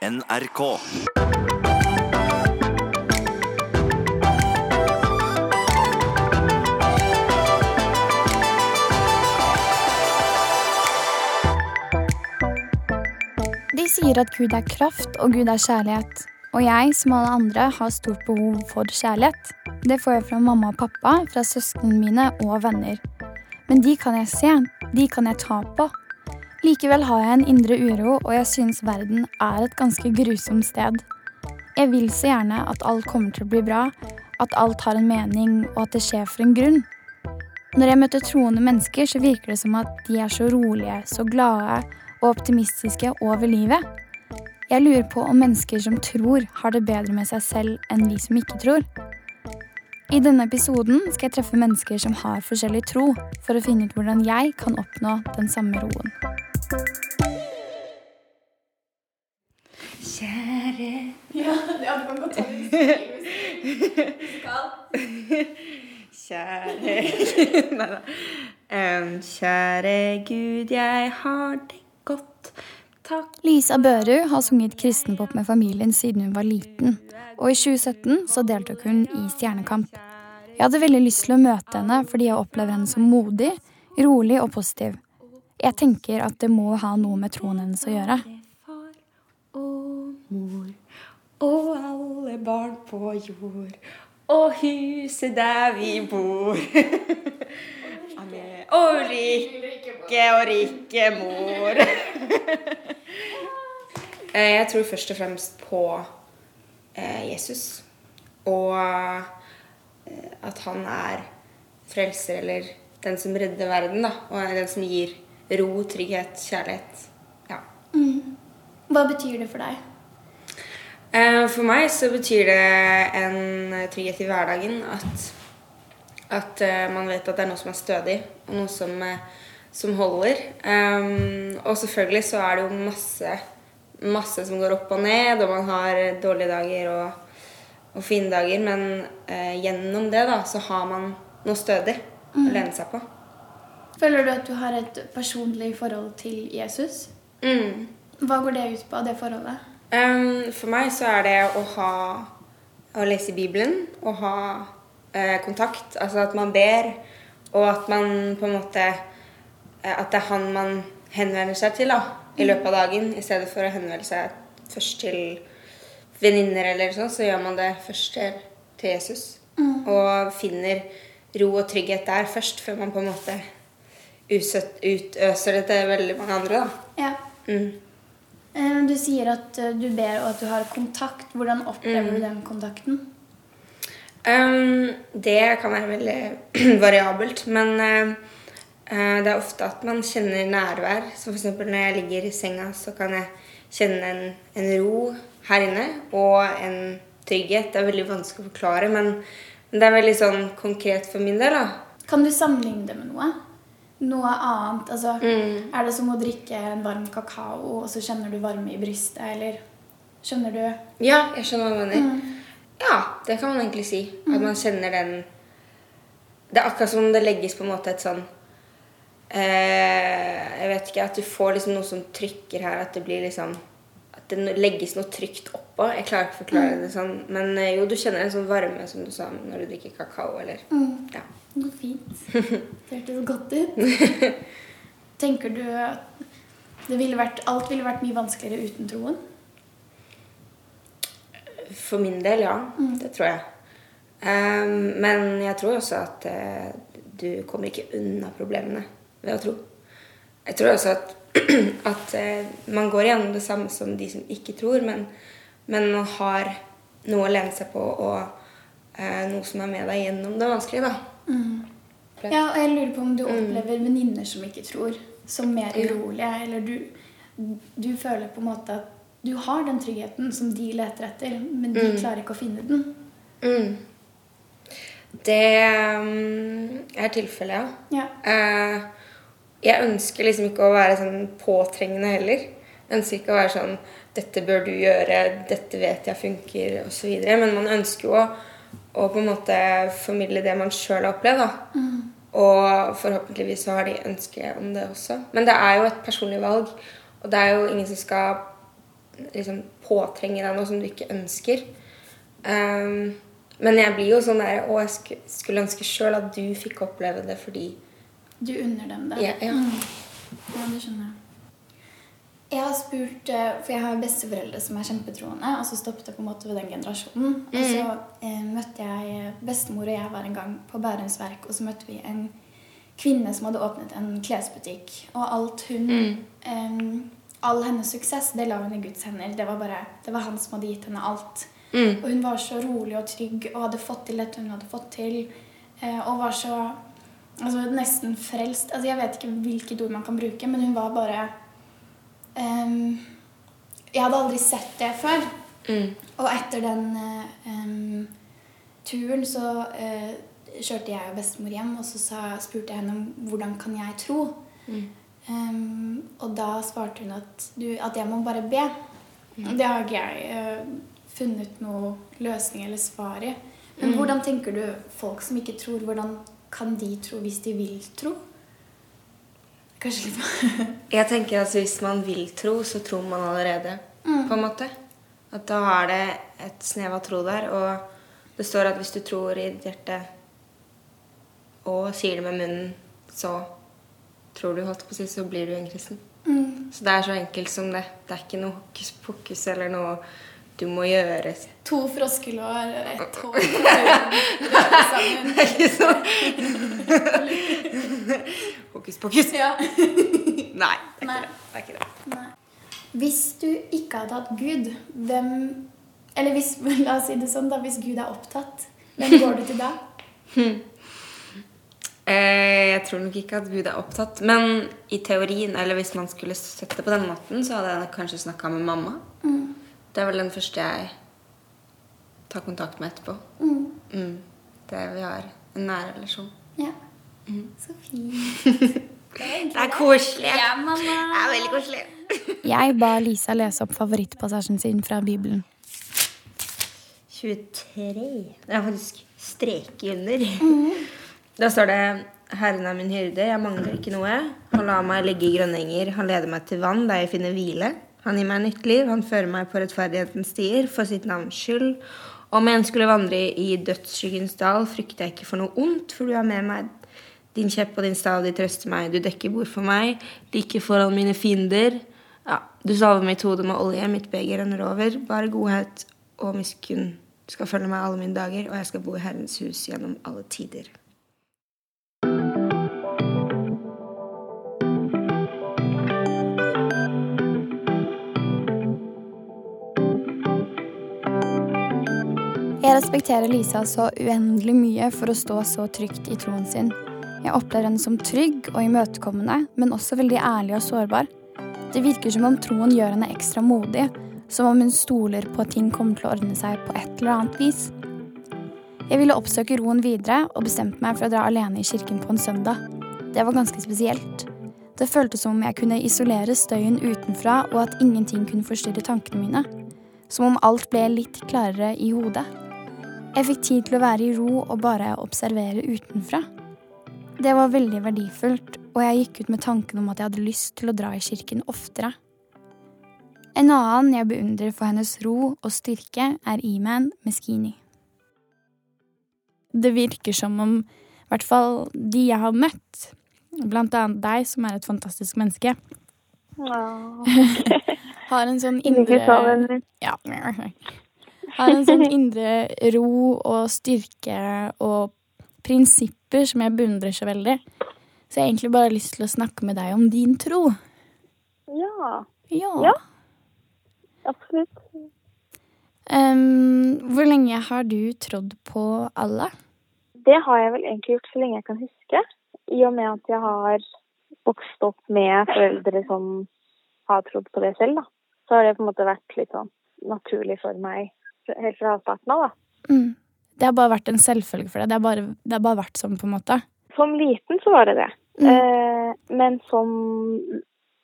NRK. De sier at Gud er kraft og Gud er kjærlighet. Og jeg, som alle andre, har stort behov for kjærlighet. Det får jeg fra mamma og pappa, fra søsknene mine og venner. Men de kan jeg se, de kan jeg ta på. Likevel har jeg en indre uro, og jeg synes verden er et ganske grusomt sted. Jeg vil så gjerne at alt kommer til å bli bra, at alt har en mening, og at det skjer for en grunn. Når jeg møter troende mennesker, så virker det som at de er så rolige, så glade og optimistiske over livet. Jeg lurer på om mennesker som tror, har det bedre med seg selv enn vi som ikke tror. I denne episoden skal jeg treffe mennesker som har forskjellig tro, for å finne ut hvordan jeg kan oppnå den samme roen. Kjære Ja, du kan godt ta Kjære Nei da. Kjære Gud, jeg har det godt. Takk. Lisa Børud har sunget kristenpop med familien siden hun var liten. Og i 2017 så deltok hun i Stjernekamp. Jeg hadde veldig lyst til å møte henne fordi jeg opplever henne som modig, rolig og positiv. Jeg tenker at det må ha noe med troen hennes å gjøre. Far og mor og alle barn på jord og huset der vi bor. Og rike og rike mor. Eh, Jeg tror først og fremst på eh, Jesus. Og eh, at han er frelser, eller den som redder verden, da. Og den som gir ro, trygghet, kjærlighet. Ja. Hva betyr det for deg? Eh, For meg så betyr det en trygghet i hverdagen at, at eh, man vet at det er noe som er stødig, og noe som, eh, som holder. Og selvfølgelig så er det jo masse, masse som går opp og ned, og man har dårlige dager og, og fine dager, men gjennom det da, så har man noe stødig å lene seg på. Føler du at du har et personlig forhold til Jesus? Mm. Hva går det ut på, det forholdet? Um, for meg så er det å ha Å lese Bibelen og ha eh, kontakt. Altså at man ber, og at man på en måte eh, At det er han man henvender seg til da, i løpet av dagen, i stedet for å henvende seg først til venninner eller sånn, så gjør man det først til, Jesus. Jesus. Og finner ro og trygghet der først, før man på en måte utøser det til veldig mange andre. da. Ja. Mm. Eh, Du sier at eh, du ber og at du har kontakt. Hvordan opplever du den kontakten? Um, det kan være veldig variabelt, men eh, det er ofte at man kjenner nærvær. Så f.eks. når jeg ligger i senga, så kan jeg kjenne en, en ro her inne og en trygghet. Det er veldig vanskelig å forklare, men, men det er veldig sånn konkret for min del. da. Kan du sammenligne det med noe? Noe annet? Altså, Mm. Er det som å drikke en varm kakao, og så kjenner du varme i brystet, eller Skjønner du? Ja, jeg skjønner hva du mener. Ja, det kan man egentlig si. At man kjenner den Det er akkurat som om det legges på en måte et sånn eh, Jeg vet ikke, at du får liksom noe som trykker her, at det blir liksom det legges noe trygt oppå. Jeg klarer ikke å forklare det sånn. Men eh, jo, du kjenner en sånn varme, som du sa, når du drikker kakao, eller Ja. Noe fint. Det hørtes godt ut. Tenker du at det ville vært, alt ville vært mye vanskeligere uten troen? For min del, ja. Det tror jeg. Um, men jeg tror også at uh, du kommer ikke unna problemene ved å tro. Jeg tror også at, at eh, man går gjennom det samme som de som ikke tror, men, men man har noe å lene seg på og eh, noe som er med deg gjennom det vanskelige. da. Ja, og jeg lurer på om du opplever venninner som ikke tror, som mer urolige, eller du, du føler på en måte at du har den tryggheten som de leter etter, men de klarer ikke å finne den. Mm. Det um, er tilfellet, ja. Ja. Eh, jeg ønsker liksom ikke å være sånn påtrengende heller. Jeg ønsker ikke å være sånn 'Dette bør du gjøre. Dette vet jeg funker.' osv. Men man ønsker jo å, å på en måte formidle det man sjøl har opplevd. da. Og forhåpentligvis så har de ønske om det også. Men det er jo et personlig valg. Og det er jo ingen som skal liksom, påtrenge deg noe som du ikke ønsker. Um, men jeg blir jo sånn der Å, jeg skulle ønske sjøl at du fikk oppleve det fordi Du unner dem det? Ja. ja. Mm. ja det skjønner jeg. Jeg har spurt, eh, for jeg har besteforeldre som er kjempetroende, og så stoppet det på en måte ved den generasjonen. Mm. Og så eh, møtte jeg Bestemor og jeg var en gang på Bærums Verk, og så møtte vi en kvinne som hadde åpnet en klesbutikk. Og alt hun mm. eh, All hennes suksess, det la hun i Guds hender. Det var, bare, det var han som hadde gitt henne alt. Mm. Og hun var så rolig og trygg og hadde fått til dette hun hadde fått til. Eh, og var så altså, nesten frelst. Altså, jeg vet ikke hvilket ord man kan bruke, men hun var bare um, Jeg hadde aldri sett det før. Mm. Og etter den um, turen så uh, kjørte jeg og bestemor hjem, og så sa, spurte jeg henne om hvordan kan jeg tro. Mm. Um, og da svarte hun at, du, at jeg må bare be. Mm. Det har ikke jeg uh, funnet noe løsning eller svar i. Men mm. hvordan tenker du folk som ikke tror, hvordan kan de tro hvis de vil tro? Kanskje litt Jeg tenker at hvis man vil tro, så tror man allerede, mm. på en måte. At da har det et snev av tro der. Og det står at hvis du tror i ditt hjerte og sier det med munnen, så tror du, holdt på å si, så blir du en kristen. Mm. Så det er så enkelt som det. Det er ikke noe hokus pokus eller noe du må gjøre. To froskelår, ett hår sammen. Det er ikke sånn. Hokus pokus. Ja. Nei, det er, Nei. Det. det er ikke det. Hvis du ikke hadde hatt Gud, hvem Eller hvis, la oss si det sånn, da. Hvis Gud er opptatt, hvem går du til da? Hmm. Eh, jeg tror nok ikke at Gud er opptatt. Men i teorien, eller hvis man skulle sett det på den måten, så hadde jeg kanskje snakka med mamma. Mm. Det er vel den første jeg tar kontakt med etterpå. Mm. Mm. Det vi har en nær relasjon. Ja. Mm. Så fint. Det er, det er koselig. Ja, mamma. Det er veldig koselig. jeg ba Lisa lese opp favorittpassasjen sin fra Bibelen. 23. Det er faktisk streke under. Mm. Da står det Herren er min hyrde, jeg mangler ikke noe. Han lar meg ligge i grønne enger, han leder meg til vann der jeg finner hvile. Han gir meg nytt liv, han fører meg på rettferdighetens stier for sitt navns skyld. Om jeg skulle vandre i dødsskyggens dal, frykter jeg ikke for noe ondt, for du er med meg. Din kjepp og din stav, de trøster meg. Du dekker bord for meg, like foran mine fiender. Ja, du salver mitt hode med olje, mitt beger renner over. Bare godhet og miskunn skal følge meg alle mine dager, og jeg skal bo i Herrens hus gjennom alle tider. Jeg respekterer Lisa så uendelig mye for å stå så trygt i troen sin. Jeg opplever henne som trygg og imøtekommende, men også veldig ærlig og sårbar. Det virker som om troen gjør henne ekstra modig, som om hun stoler på at ting kommer til å ordne seg på et eller annet vis. Jeg ville oppsøke roen videre og bestemte meg for å dra alene i kirken på en søndag. Det var ganske spesielt. Det føltes som om jeg kunne isolere støyen utenfra, og at ingenting kunne forstyrre tankene mine. Som om alt ble litt klarere i hodet. Jeg fikk tid til å være i ro og bare observere utenfra. Det var veldig verdifullt, og jeg gikk ut med tanken om at jeg hadde lyst til å dra i kirken oftere. En annen jeg beundrer for hennes ro og styrke, er Iman Meskini. Det virker som om i hvert fall de jeg har møtt, blant annet deg, som er et fantastisk menneske, har en sånn indre ja, har en sånn indre ro og styrke og prinsipper som jeg beundrer så veldig. Så jeg har egentlig bare lyst til å snakke med deg om din tro. Ja. Ja. ja. Absolutt. Um, hvor lenge har du trodd på Allah? Det har jeg vel egentlig gjort så lenge jeg kan huske. I og med at jeg har vokst opp med foreldre som har trodd på det selv, da. Så har det på en måte vært litt sånn naturlig for meg helt fra starten av, da. Mm. Det har bare vært en selvfølge for deg? Det har bare, det har bare vært sånn, på en måte? Som liten så var det det. Mm. Eh, men som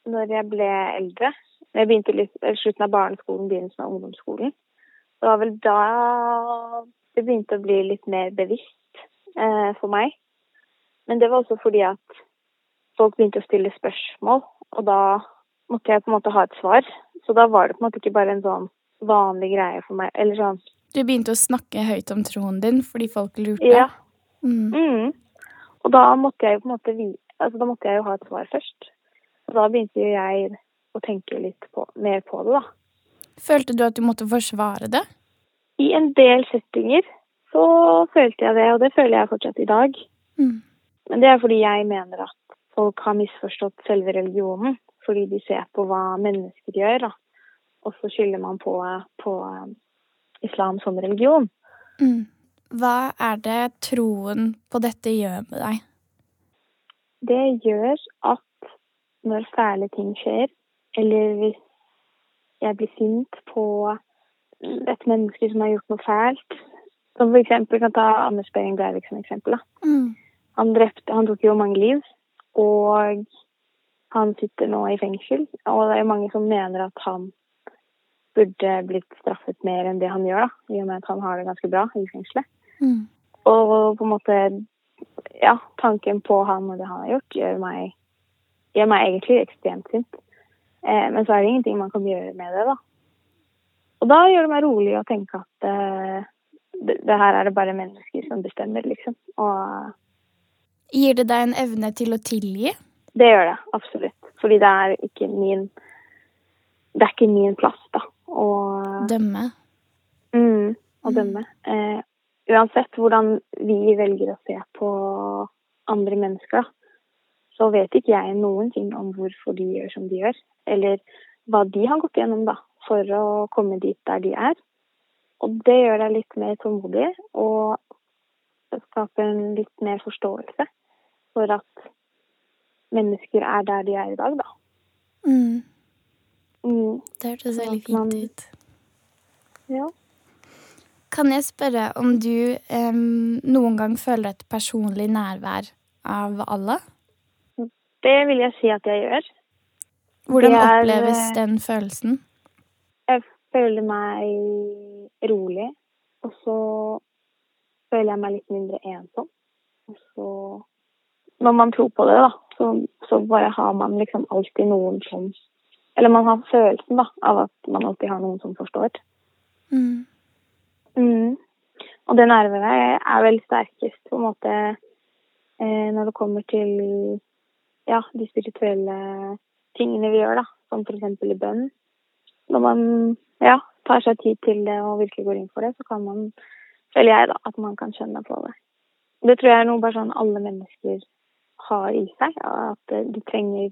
når jeg ble eldre, jeg begynte litt, slutten av barneskolen, begynnelsen av ungdomsskolen, det var vel da det begynte å bli litt mer bevisst eh, for meg. Men det var også fordi at folk begynte å stille spørsmål, og da måtte jeg på en måte ha et svar. Så da var det på en måte ikke bare en sånn vanlig greie for meg. Eller sånn Du begynte å snakke høyt om troen din fordi folk lurte? Ja. Mm. Mm. Og da måtte jeg jo på en måte altså da måtte jeg jo ha et svar først. Og da begynte jo jeg å tenke litt på, mer på det, da. Følte du at du måtte forsvare det? I en del settinger så følte jeg det, og det føler jeg fortsatt i dag. Mm. Men det er fordi jeg mener at folk har misforstått selve religionen. Fordi de ser på hva mennesker gjør, da. Og så skylder man på, på um, islam som religion. Mm. Hva er det troen på dette gjør med deg? Det gjør at når fæle ting skjer, eller hvis jeg blir sint på et menneske som har gjort noe fælt Som for eksempel kan ta Anders Behring Breivik som eksempel. Mm. Han drepte, han tok jo mange liv, og han sitter nå i fengsel. Og det er mange som mener at han burde blitt straffet mer enn det han gjør, da. I og med at han har det ganske bra i fengselet. Mm. Og på en måte Ja, tanken på han og det han har gjort, gjør meg, gjør meg egentlig ekstremt sint. Eh, men så er det ingenting man kan gjøre med det, da. Og da gjør det meg rolig å tenke at eh, det, det her er det bare mennesker som bestemmer, liksom. Og Gir det deg en evne til å tilgi? det gjør det, absolutt. Fordi det er ikke min Det er ikke min plass, da. Og Dømme? Mm, å dømme. Eh, uansett hvordan vi velger å se på andre mennesker, så vet ikke jeg noen ting om hvorfor de gjør som de gjør. Eller hva de har gått gjennom da, for å komme dit der de er. Og det gjør deg litt mer tålmodig, og skaper en litt mer forståelse for at mennesker er der de er i dag, da. Mm. Mm, Det hørtes veldig fint ut. ja. Kan jeg spørre om du em, noen gang føler et personlig nærvær av Allah? Det vil jeg si at jeg gjør. Hvordan er, oppleves eh, den følelsen? Jeg føler meg rolig, og så føler jeg meg litt mindre ensom. Og så Når man tror på det, da, så, så bare har man liksom alltid noen som Eller man har følelsen da, av at man alltid har noen som forstår. Mm. Mm. Og det nærværet er vel sterkest på en måte eh, når det kommer til ja, de spirituelle tingene vi gjør, da. Som f.eks. i bønn. Når man ja, tar seg tid til det og virkelig går inn for det, så kan man, føler jeg, da, at man kan skjønne på det. Det tror jeg er noe bare sånn alle mennesker har i seg. At du de trenger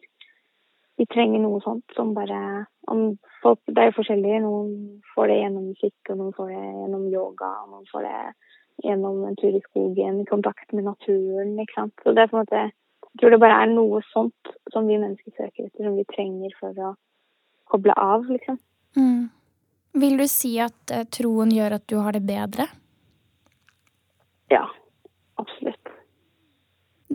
de trenger noe sånt som bare om folk, Det er jo forskjellig. Noen får det gjennom musikk, og noen får det gjennom yoga. og Noen får det gjennom en tur i skogen, i kontakt med naturen. ikke sant? Så det er på en måte, Jeg tror det bare er noe sånt som vi mennesker søker etter, som vi trenger for å koble av, liksom. Mm. Vil du si at eh, troen gjør at du har det bedre? Ja, absolutt.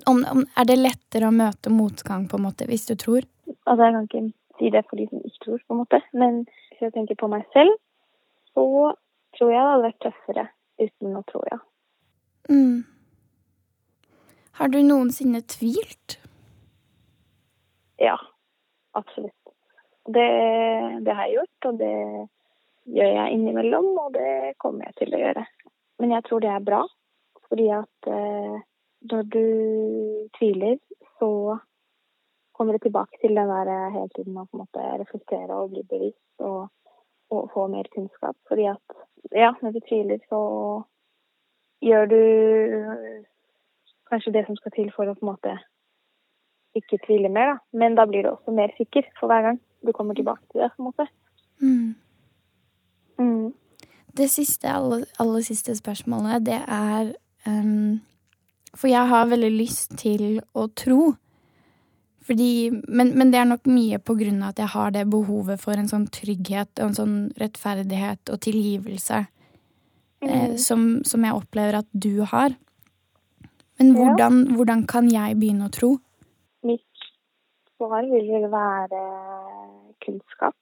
Om, om, er det lettere å møte motgang på en måte hvis du tror? Altså, jeg kan ikke si det for de som ikke tror, på en måte. Men hvis jeg tenker på meg selv, så tror jeg det hadde vært tøffere uten å tro, ja. Mm. Har du noensinne tvilt? Ja, absolutt. Det, det har jeg gjort, og det gjør jeg innimellom, og det kommer jeg til å gjøre. Men jeg tror det er bra, fordi at eh, når du tviler, så kommer det tilbake til den der eh, hele tiden å på en måte reflektere og bli bevisst og, og få mer kunnskap. Fordi at ja, når du tviler, så gjør du kanskje det som skal til for å på en måte ikke tvile mer, da. Men da blir du også mer sikker for hver gang du kommer tilbake til det, på en måte. Mm. Mm. Det siste, aller, aller siste spørsmålet, det er um, For jeg har veldig lyst til å tro. Fordi, men, men det er nok mye på grunn av at jeg har det behovet for en sånn trygghet og en sånn rettferdighet og tilgivelse eh, som, som jeg opplever at du har. Men Ja. hvordan, hvordan kan jeg begynne å tro? Mitt svar vil vel være kunnskap.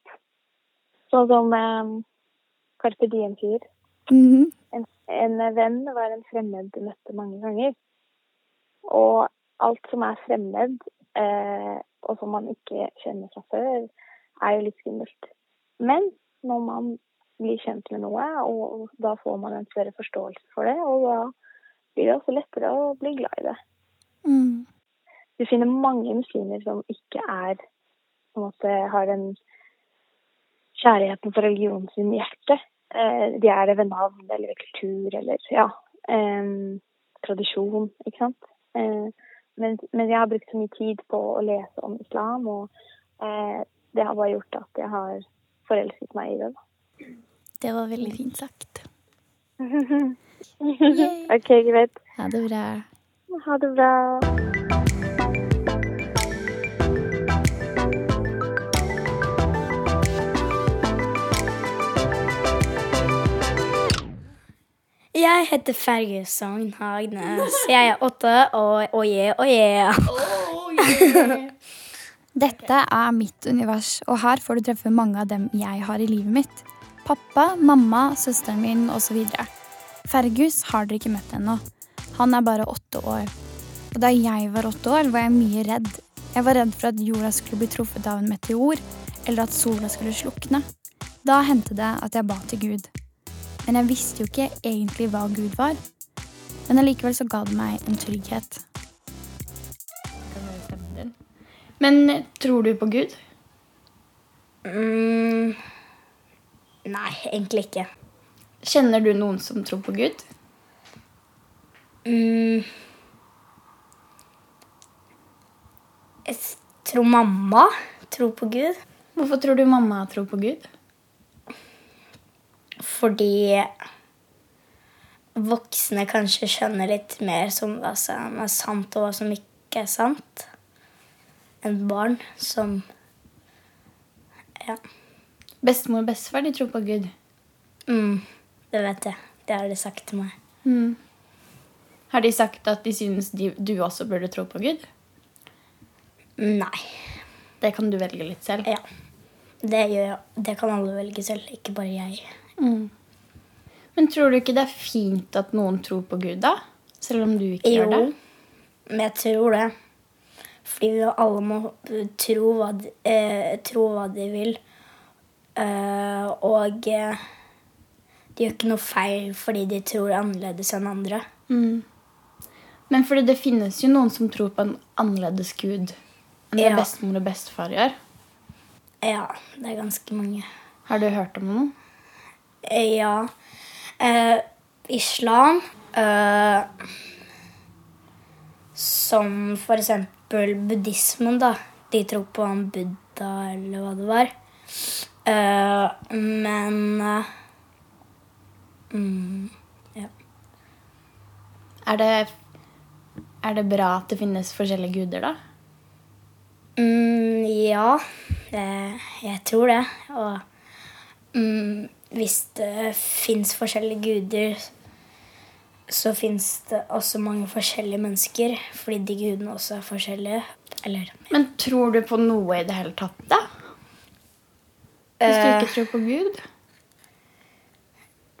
Sånn som eh, Carpe Diem sier. Mhm. En, en venn var en fremmed du møtte mange ganger. Og alt som er fremmed, eh, og som man ikke kjenner fra før, er jo litt skummelt. Men når man blir kjent med noe, og da får man en større forståelse for det, og da blir det også lettere å bli glad i det. Mm. Du finner mange muslimer som ikke er på en måte har den kjærligheten for religionen sin i hjertet. Eh, de er det ved navn eller ved kultur eller ja, eh, tradisjon, ikke sant. Eh, men, mens, jeg har brukt så mye tid på å lese om islam, og eh, det har bare gjort at jeg har forelsket meg i det. Da. Det var veldig fint sagt. OK, greit. Ha det bra. Ha det bra. Jeg heter Fergus Sogn Hagnes. Jeg er åtte, og yeah, oh yeah. Oh, yeah. Dette er mitt univers, og her får du treffe mange av dem jeg har i livet mitt. Pappa, mamma, søsteren min osv. Fergus har dere ikke møtt ennå. Han er bare åtte år. Og da jeg var åtte år, var jeg mye redd. Jeg var redd for at jorda skulle bli truffet av en meteor, eller at sola skulle slukne. Da hendte det at jeg ba til Gud. Men jeg visste jo ikke egentlig hva Gud var. Men allikevel så ga det meg en trygghet. Men tror du på Gud? Mm, nei, egentlig ikke. Kjenner du noen som tror på Gud? Mm, jeg tror mamma tror på Gud. Hvorfor tror du mamma tror på Gud? Fordi voksne kanskje skjønner litt mer som hva som er sant, og hva som ikke er sant, enn barn som Ja. Bestemor og bestefar de tror på Gud? Mm, det vet jeg. Det har de sagt til meg. Mm. Har de sagt at de synes de, du også burde tro på Gud? Nei. Det kan du velge litt selv? Ja. Det, gjør jeg. det kan alle velge selv, ikke bare jeg. Mm. Men tror du ikke det er fint at noen tror på Gud, da? Selv om du ikke jo, gjør det? Jo, men jeg tror det. Fordi vi alle må tro hva de, eh, tro hva de vil. Uh, og eh, de gjør ikke noe feil fordi de tror annerledes enn andre. Mm. Men fordi det finnes jo noen som tror på en annerledes gud enn det bestemor og bestefar gjør. Ja, det er ganske mange. Har du hørt om noen? Ja. Eh, islam. Eh, som for eksempel buddhismen, da. De tror på en buddha, eller hva det var. Eh, men mm, ja. Er det, er det bra at det finnes forskjellige guder, da? Mm, ja, det, jeg tror det. Og mm, hvis det fins forskjellige guder, så fins det også mange forskjellige mennesker. Fordi de gudene også er forskjellige. Eller Men tror du på noe i det hele tatt, da? Hvis du ikke eh. tror på Gud?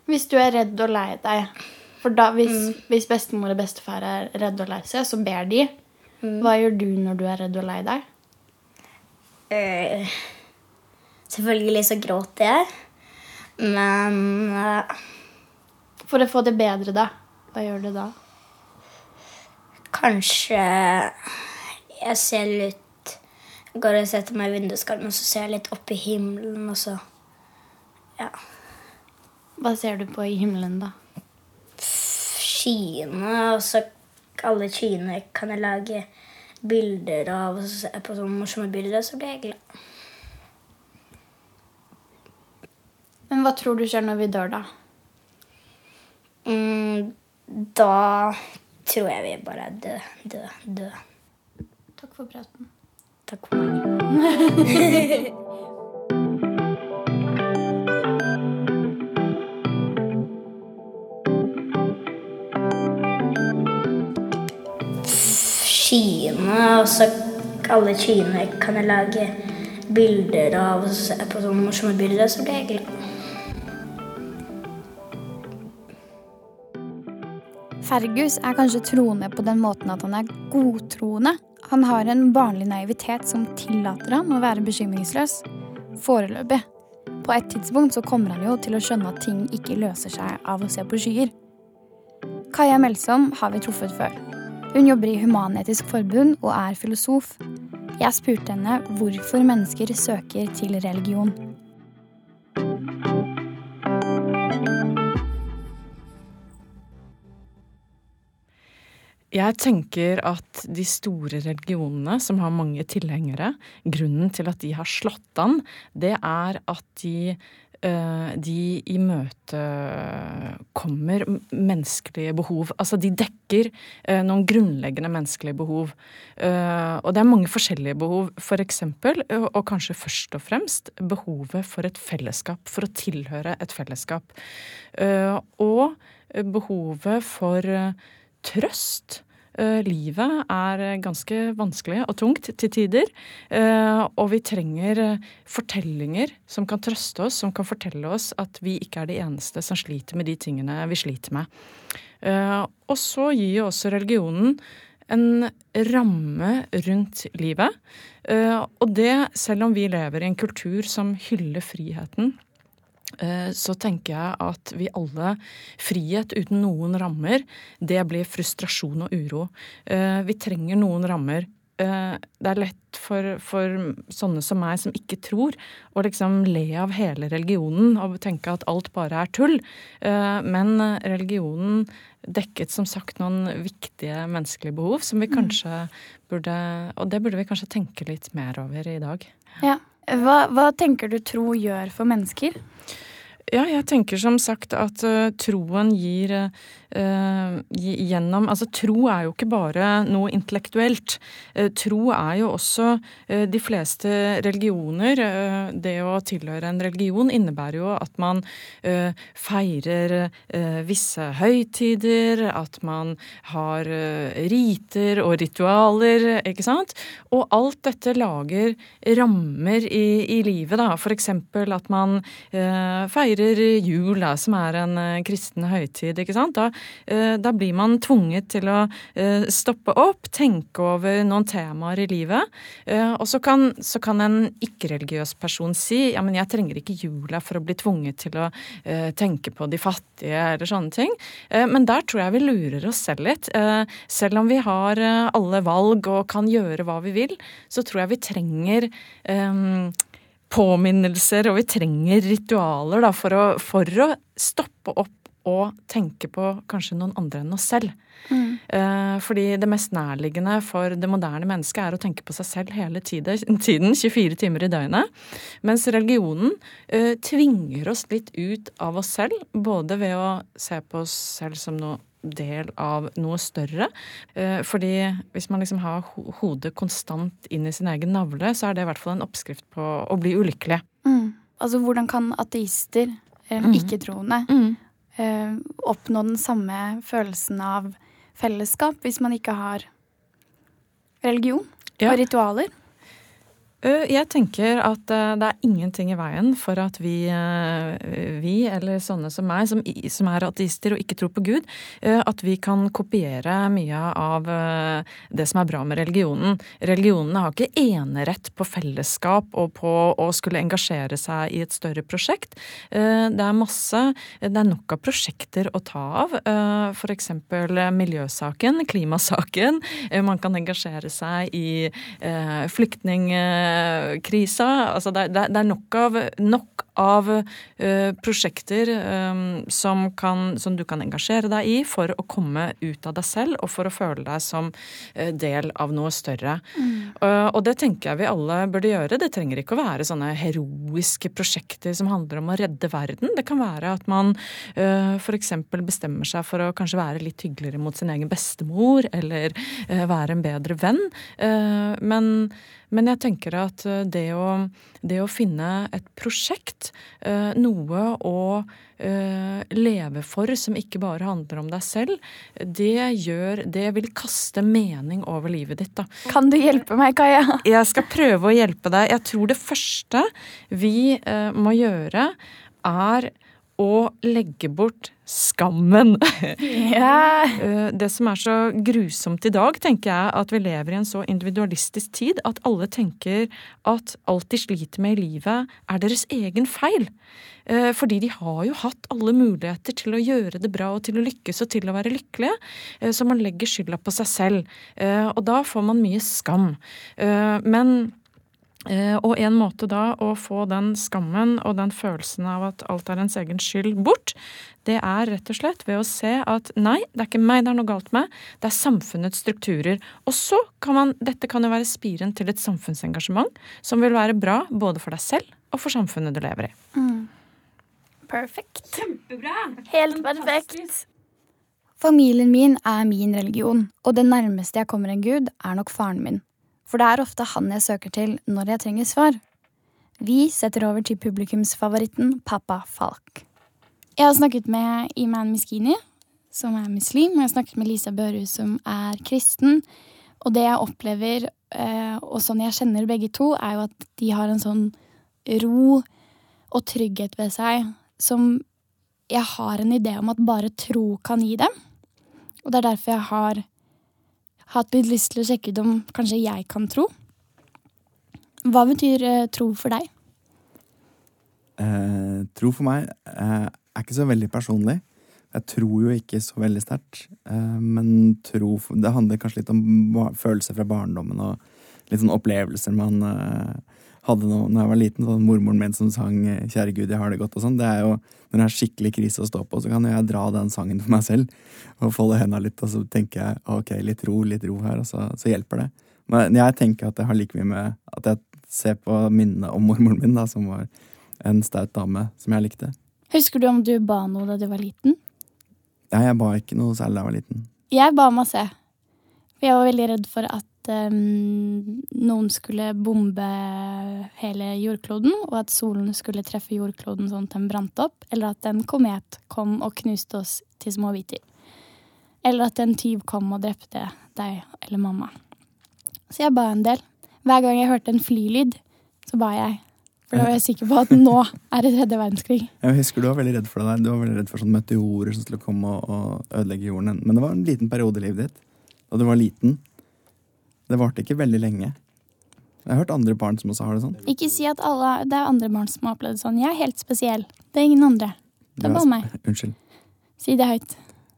Hvis du er redd og lei deg For da, hvis, mm. hvis bestemor og bestefar er redde og lei seg, så ber de. Mm. Hva gjør du når du er redd og lei deg? Uh, selvfølgelig så gråter jeg. Men uh, For å få det bedre, da? Hva gjør du da? Kanskje jeg ser litt Går og setter meg i vinduskarmen, og så ser jeg litt opp i himmelen, og så Ja. Hva ser du på i himmelen, da? Skyene, og så alle skyene kan jeg lage bilder av. Og så ser jeg på sånne morsomme bilder, og så blir jeg glad. Men hva tror du skjer når vi dør, da? Mm, da tror jeg vi bare er død, død, død. Takk for praten. Takk for meg. Skyene, altså alle kine kan jeg lage bilder av. Og jeg på sånne morsomme bilder, så blir jeg glad. Fergus er kanskje troende på den måten at han er godtroende. Han har en barnlig naivitet som tillater han å være bekymringsløs. Foreløpig. På et tidspunkt så kommer han jo til å skjønne at ting ikke løser seg av å se på skyer. Kaja Melsom har vi truffet før. Hun jobber i Human-Etisk Forbund og er filosof. Jeg spurte henne hvorfor mennesker søker til religion. Jeg tenker at de store religionene, som har mange tilhengere, grunnen til at de har slått an, det er at de, eh, de i møte kommer menneskelige behov. Altså de dekker eh, noen grunnleggende menneskelige behov. Eh, og det er mange forskjellige behov. For eksempel, og kanskje først og fremst, behovet for et fellesskap. For å tilhøre et fellesskap. Og behovet for trøst. Uh, livet er ganske vanskelig og tungt til tider. Uh, og vi trenger fortellinger som kan trøste oss, som kan fortelle oss at vi ikke er de eneste som sliter med de tingene vi sliter med. Og så gir jo også religionen en ramme rundt livet. Og det selv om vi lever i en kultur som hyller friheten Eh, så tenker jeg at vi alle Frihet uten noen rammer, det blir frustrasjon og uro. Eh, vi trenger noen rammer. Eh, det er lett for, for, sånne som meg som ikke tror, å liksom le av hele religionen og tenke at alt bare er tull. Men religionen dekket som sagt noen viktige menneskelige behov som vi mm. kanskje burde Og det burde vi kanskje tenke litt mer over i dag. Ja. Hva, hva tenker du tro gjør for mennesker? Ja, jeg tenker som sagt at uh, troen gir uh, gjennom Altså, tro er jo ikke bare noe intellektuelt. Uh, tro er jo også de fleste religioner. det å tilhøre en religion innebærer jo at man feirer visse høytider, at man har riter og ritualer, ikke sant? Og alt dette lager rammer i, i livet, da. For eksempel at man feirer feirer jul, da, som er en uh, kristen høytid, ikke sant, da, uh, da, blir man tvunget til å uh, stoppe opp, tenke over noen temaer i livet. og så kan, så kan en ikke-religiøs person si ja, men jeg trenger ikke jula for å bli tvunget til å tenke på de fattige, eller sånne ting. men der tror jeg vi lurer oss selv litt. selv om vi har alle valg og kan gjøre hva vi vil, så tror jeg vi trenger påminnelser, og vi trenger ritualer da, for, å, for å stoppe opp og tenke på kanskje noen andre enn oss selv. Mm. Eh, fordi det mest nærliggende for det moderne mennesket er å tenke på seg selv hele tiden, 24 timer i døgnet. Mens religionen uh, tvinger oss litt ut av oss selv, både ved å se på oss selv som noe del av noe større. Eh, fordi hvis man liksom har hodet konstant inn i sin egen navle, så er det i hvert fall en oppskrift på å bli ulykkelig. Mm. Altså hvordan kan ateister, eh, mm. ikke-troende, mm. eh, oppnå den samme følelsen av fellesskap hvis man ikke har religion ja. og ritualer? Jeg tenker at det er ingenting i veien for at vi, vi eller sånne som meg, som, som, er ateister og ikke tror på Gud, at vi kan kopiere mye av det som er bra med religionen. Religionene har ikke enerett på fellesskap og på å skulle engasjere seg i et større prosjekt. Det er masse, det er nok av prosjekter å ta av. F.eks. miljøsaken, klimasaken. Man kan engasjere seg i flyktning krisa. Altså det, det, det er nok av, nok av uh, prosjekter um, som, kan, som, du kan engasjere deg i for å komme ut av deg selv og for å føle deg som uh, del av noe større. Mm. Uh, og det tenker jeg vi alle burde gjøre. Det trenger ikke å være sånne heroiske prosjekter som handler om å redde verden. Det kan være at man uh, f.eks. bestemmer seg for å kanskje være litt hyggeligere mot sin egen bestemor, eller være en bedre venn. men men jeg tenker at eh, det å, det å finne et prosjekt, eh, noe å eh, leve for som ikke bare handler om deg selv, det gjør Det vil kaste mening over livet ditt, da. Kan du hjelpe meg, Kaja? Jeg skal prøve å hjelpe deg. Jeg tror det første vi må gjøre, er å legge bort skammen. Eh, Det som er så grusomt i dag, tenker jeg at vi lever i en så individualistisk tid at alle tenker at alt de sliter med i livet, er deres egen feil. Eh, Fordi de har jo hatt alle muligheter til å gjøre det bra og til å lykkes og til å være lykkelige. Eh, Så man legger skylda på seg selv. Eh, Og da får man mye skam. Men Og en måte da å få den skammen og den følelsen av at alt er ens egen skyld bort, det er rett og slett ved å se at nei, det er ikke meg det er noe galt med, det er samfunnets strukturer. Og så kan man, dette kan jo være spiren til et samfunnsengasjement som vil være bra både for deg selv og for samfunnet du lever i. Perfekt. Helt perfekt. Familien min er min religion, og det nærmeste jeg kommer en gud, er nok faren min. For det er ofte han jeg søker til når jeg trenger svar. Vi setter over til publikumsfavoritten Pappa Falk. Jeg har snakket med Iman Miskini, som er muslim, og jeg har snakket med Lisa Børhus, som er kristen. Og det jeg opplever, eh, og sånn jeg kjenner begge to, er jo at de har en sånn ro og trygghet ved seg som jeg har en idé om at bare tro kan gi dem. Og det er derfor jeg har hatt litt lyst til å sjekke ut om kanskje jeg kan tro. Hva betyr eh, tro for deg? Eh, tro for meg eh, er ikke så veldig personlig. Jeg tror jo ikke så veldig sterkt. Eh, men tro Det handler kanskje litt om følelser fra barndommen og litt sånn opplevelser man eh, hadde da når jeg var liten. Sånn mormoren min som sang eh, 'Kjære Gud, jeg har det godt' og sånn. Det er jo når det er skikkelig krise å stå på, så kan jeg dra den sangen for meg selv og folde henda litt, og så tenker jeg ok, litt ro, litt ro her, og så, så hjelper det. Men jeg tenker at det har like mye med at jeg ser på minnene om mormoren min, da, som var en staut dame som jeg likte. Husker du om du ba noe da du var liten? Ja, jeg ba ikke noe særlig da jeg var liten. Jeg ba masse. For jeg var veldig redd for at em, noen skulle bombe hele jordkloden, og at solen skulle treffe jordkloden sånn at den brant opp, eller at en komet kom og knuste oss til små biter. Eller at en tyv kom og drepte deg eller mamma. Så jeg ba en del. Hver gang jeg hørte en flylyd, så ba jeg. For da var jeg sikker på at nå er det tredje verdenskrig. Jeg husker du var veldig redd for det der. Du var veldig redd for sånne meteorer som skulle komme og, og ødelegge jorden. Men det var en liten periode i livet ditt da du var liten. Det varte ikke veldig lenge. Jeg har hørt andre barn som også har det sånn. Ikke si at alle, det er andre barn som har opplevd det sånn. Jeg er helt spesiell. Det er ingen andre. Det er bare meg. Unnskyld. Si det høyt.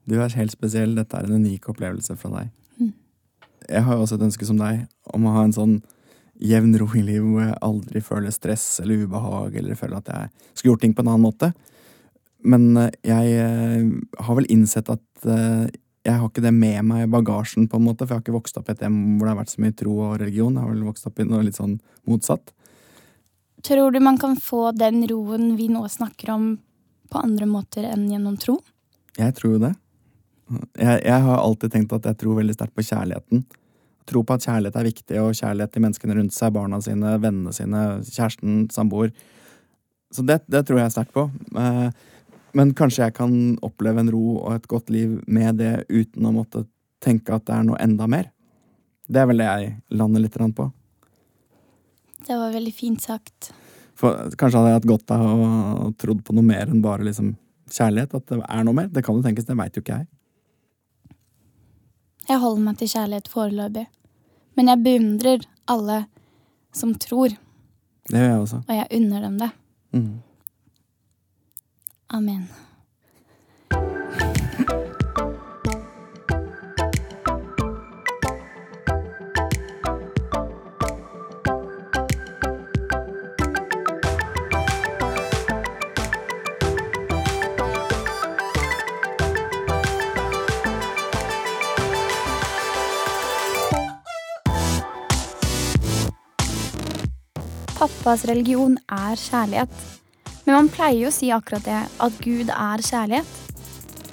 Du er helt spesiell. Dette er en unik opplevelse fra deg. Mm. Jeg har jo også et ønske som deg om å ha en sånn jevn ro i livet hvor jeg aldri føler stress eller ubehag eller føler at jeg skulle gjort ting på en annen måte. Men eh, jeg eh, har vel innsett at eh, jeg har ikke det med meg i bagasjen, på en måte, for jeg har ikke vokst opp i et hjem hvor det har vært så mye tro og religion. Jeg har vel vokst opp i noe litt sånn motsatt. Tror du man kan få den roen vi nå snakker om, på andre måter enn gjennom tro? Jeg tror jo det. Jeg, jeg har alltid tenkt at jeg tror veldig sterkt på kjærligheten. Tro på at kjærlighet er viktig, og kjærlighet til menneskene rundt seg, barna sine, vennene sine, kjæresten, samboer. Så det, det tror jeg sterkt på. Eh, Men kanskje jeg kan oppleve en ro og et godt liv med det uten å måtte tenke at det er noe enda mer. Det er vel det jeg lander litt på. Det var veldig fint sagt. For kanskje hadde jeg hatt godt av å trodd på noe mer enn bare liksom kjærlighet. At det er noe mer. Det kan jo tenkes, det veit jo ikke jeg. Jeg holder meg til kjærlighet foreløpig. Men jeg beundrer alle som tror, Det gjør jeg også. og jeg unner dem det. Mm. Amen. Pappas religion er kjærlighet. Men man pleier jo å si akkurat det, at Gud er kjærlighet.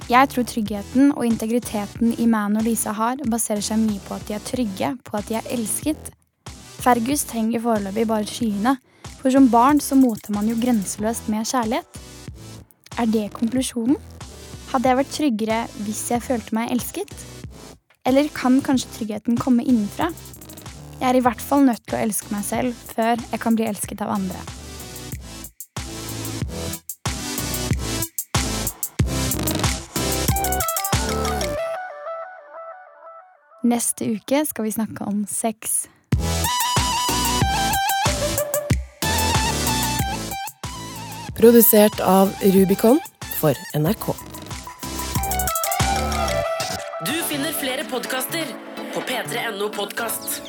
Jeg tror tryggheten og integriteten Iman og Lisa har, baserer seg mye på at de er trygge, på at de er elsket. Fergus trenger foreløpig bare skyene, for som barn så moter man jo grenseløst med kjærlighet. Er det konklusjonen? Hadde jeg vært tryggere hvis jeg følte meg elsket? Eller kan kanskje tryggheten komme innenfra? Jeg er i hvert fall nødt til å elske meg selv før jeg kan bli elsket av andre. Neste uke skal vi snakke om sex. Produsert av Rubicon for NRK. Du finner flere podkaster på p3.no podkast.